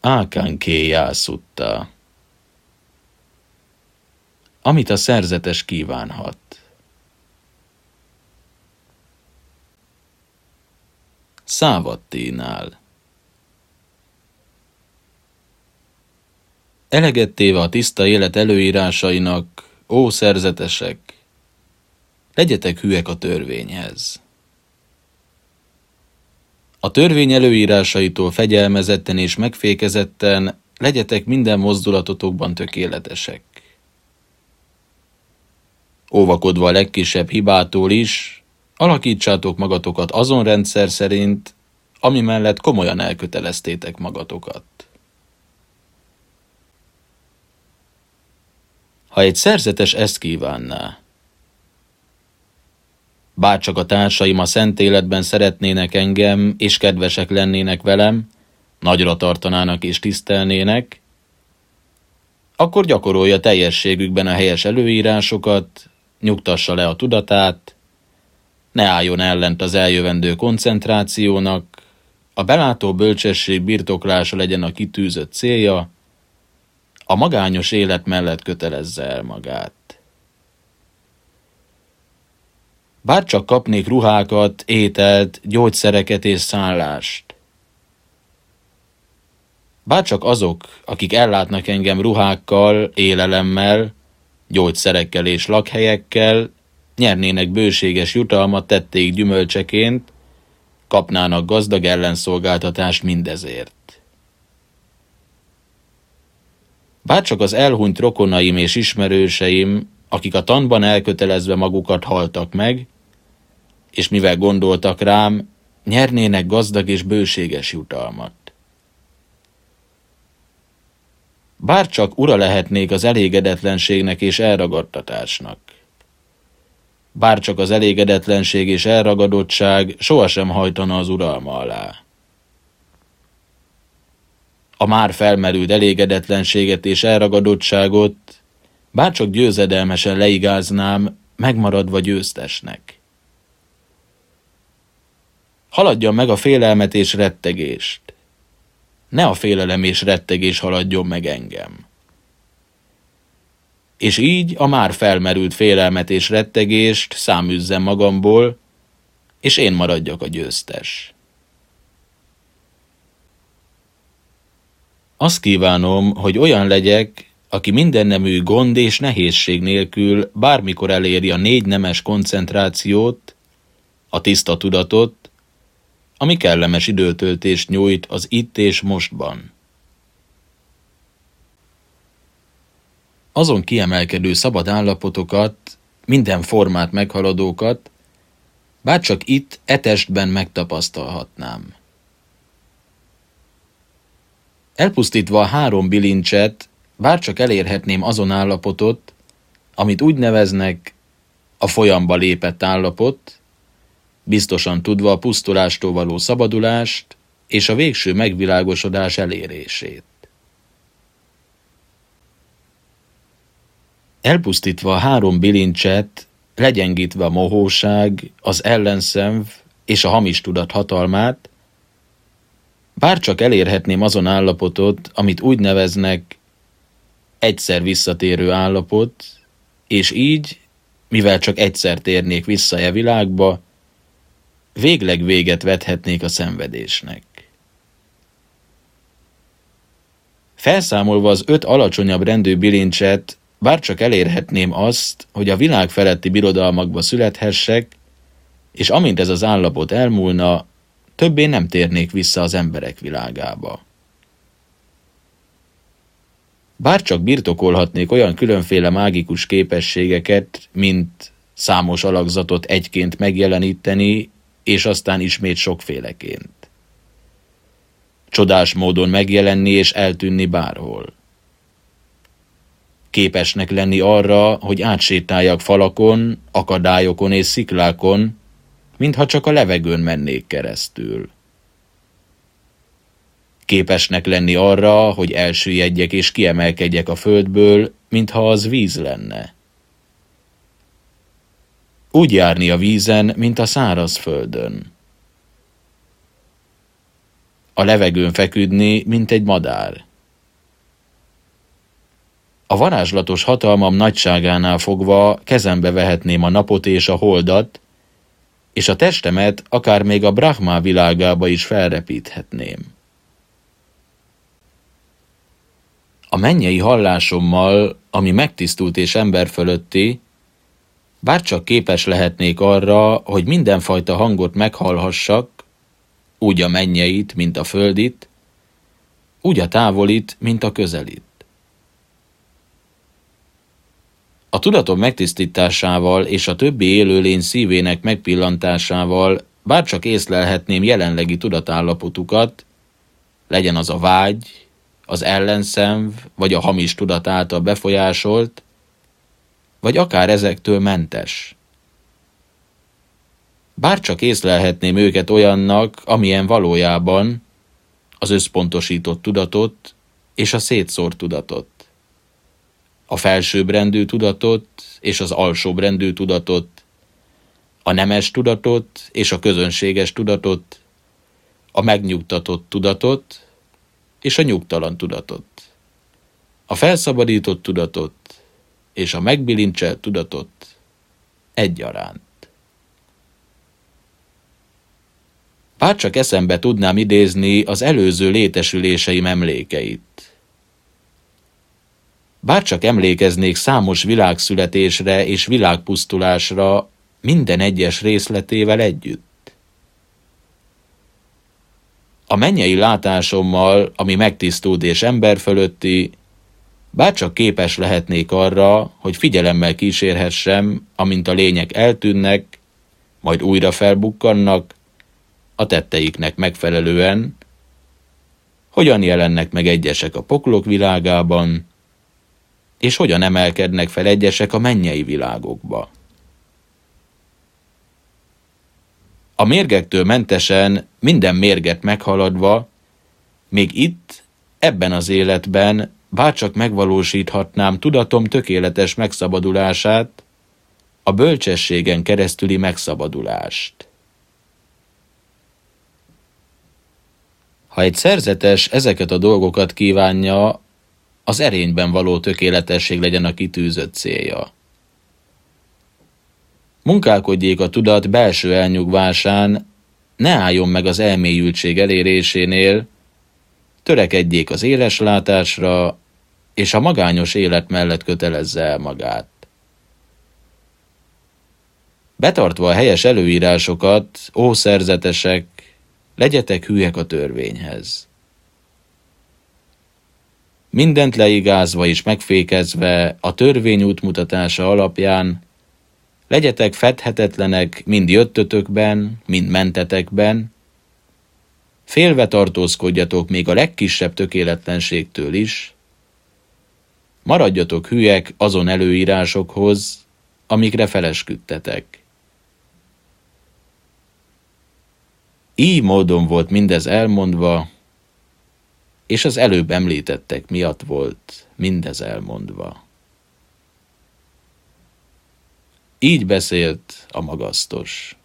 Ákánké jászutta. Amit a szerzetes kívánhat. Szávatténál. Eleget téve a tiszta élet előírásainak, ó szerzetesek, legyetek hűek a törvényhez. A törvény előírásaitól fegyelmezetten és megfékezetten legyetek minden mozdulatotokban tökéletesek. Óvakodva a legkisebb hibától is, alakítsátok magatokat azon rendszer szerint, ami mellett komolyan elköteleztétek magatokat. Ha egy szerzetes ezt kívánná, bárcsak a társaim a szent életben szeretnének engem, és kedvesek lennének velem, nagyra tartanának és tisztelnének, akkor gyakorolja teljességükben a helyes előírásokat, nyugtassa le a tudatát, ne álljon ellent az eljövendő koncentrációnak, a belátó bölcsesség birtoklása legyen a kitűzött célja, a magányos élet mellett kötelezze el magát. Bár csak kapnék ruhákat, ételt, gyógyszereket és szállást. Bár csak azok, akik ellátnak engem ruhákkal, élelemmel, gyógyszerekkel és lakhelyekkel, nyernének bőséges jutalmat tették gyümölcseként, kapnának gazdag ellenszolgáltatást mindezért. Bárcsak az elhunyt rokonaim és ismerőseim, akik a tanban elkötelezve magukat haltak meg, és mivel gondoltak rám, nyernének gazdag és bőséges jutalmat. Bárcsak ura lehetnék az elégedetlenségnek és elragadtatásnak. Bárcsak az elégedetlenség és elragadottság sohasem hajtana az uralma alá. A már felmerült elégedetlenséget és elragadottságot bárcsak győzedelmesen leigáznám, megmaradva győztesnek. Haladjon meg a félelmet és rettegést. Ne a félelem és rettegés haladjon meg engem. És így a már felmerült félelmet és rettegést száműzzem magamból, és én maradjak a győztes. Azt kívánom, hogy olyan legyek, aki mindennemű gond és nehézség nélkül bármikor eléri a négy nemes koncentrációt, a tiszta tudatot, ami kellemes időtöltést nyújt az itt és mostban. Azon kiemelkedő szabad állapotokat, minden formát meghaladókat, bárcsak itt etestben megtapasztalhatnám. Elpusztítva a három bilincset, bárcsak elérhetném azon állapotot, amit úgy neveznek a folyamba lépett állapot, biztosan tudva a pusztulástól való szabadulást és a végső megvilágosodás elérését. Elpusztítva a három bilincset, legyengítve a mohóság, az ellenszenv és a hamis tudat hatalmát, bárcsak elérhetném azon állapotot, amit úgy neveznek egyszer visszatérő állapot, és így, mivel csak egyszer térnék vissza e világba, végleg véget vethetnék a szenvedésnek. Felszámolva az öt alacsonyabb rendű bilincset, bárcsak elérhetném azt, hogy a világ feletti birodalmakba születhessek, és amint ez az állapot elmúlna, többé nem térnék vissza az emberek világába. Bárcsak birtokolhatnék olyan különféle mágikus képességeket, mint számos alakzatot egyként megjeleníteni, és aztán ismét sokféleként. Csodás módon megjelenni és eltűnni bárhol. Képesnek lenni arra, hogy átsétáljak falakon, akadályokon és sziklákon, mintha csak a levegőn mennék keresztül képesnek lenni arra, hogy elsüllyedjek és kiemelkedjek a földből, mintha az víz lenne. Úgy járni a vízen, mint a száraz földön. a levegőn feküdni, mint egy madár. A varázslatos hatalmam nagyságánál fogva kezembe vehetném a napot és a holdat, és a testemet akár még a Brahma világába is felrepíthetném. A mennyei hallásommal, ami megtisztult és ember fölötti, bárcsak képes lehetnék arra, hogy mindenfajta hangot meghallhassak, úgy a mennyeit, mint a földit, úgy a távolit, mint a közelit. A tudatom megtisztításával és a többi élőlény szívének megpillantásával bárcsak észlelhetném jelenlegi tudatállapotukat, legyen az a vágy, az ellenszenv vagy a hamis tudat által befolyásolt, vagy akár ezektől mentes. Bárcsak észlelhetném őket olyannak, amilyen valójában az összpontosított tudatot és a szétszórt tudatot a felsőbbrendű tudatot és az alsóbbrendű tudatot, a nemes tudatot és a közönséges tudatot, a megnyugtatott tudatot és a nyugtalan tudatot, a felszabadított tudatot és a megbilincselt tudatot egyaránt. Bárcsak eszembe tudnám idézni az előző létesüléseim emlékeit, Bárcsak emlékeznék számos világszületésre és világpusztulásra minden egyes részletével együtt. A mennyei látásommal, ami megtisztult és ember fölötti, bárcsak képes lehetnék arra, hogy figyelemmel kísérhessem, amint a lények eltűnnek, majd újra felbukkannak, a tetteiknek megfelelően, hogyan jelennek meg egyesek a poklok világában, és hogyan emelkednek fel egyesek a mennyei világokba. A mérgektől mentesen, minden mérget meghaladva, még itt, ebben az életben bárcsak megvalósíthatnám tudatom tökéletes megszabadulását, a bölcsességen keresztüli megszabadulást. Ha egy szerzetes ezeket a dolgokat kívánja, az erényben való tökéletesség legyen a kitűzött célja. Munkálkodjék a tudat belső elnyugvásán, ne álljon meg az elmélyültség elérésénél, törekedjék az éles látásra, és a magányos élet mellett kötelezze el magát. Betartva a helyes előírásokat, ó szerzetesek, legyetek hűek a törvényhez. Mindent leigázva és megfékezve a törvény útmutatása alapján, legyetek fedhetetlenek mind jöttötökben, mind mentetekben, félve tartózkodjatok még a legkisebb tökéletlenségtől is, maradjatok hülyek azon előírásokhoz, amikre felesküdtetek. Így módon volt mindez elmondva, és az előbb említettek miatt volt mindez elmondva. Így beszélt a magasztos.